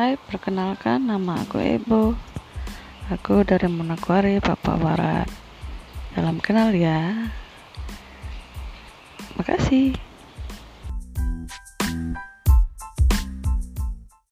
Hai, perkenalkan nama aku Ebo. Aku dari Manokwari, Papua Barat. Dalam kenal ya. Makasih.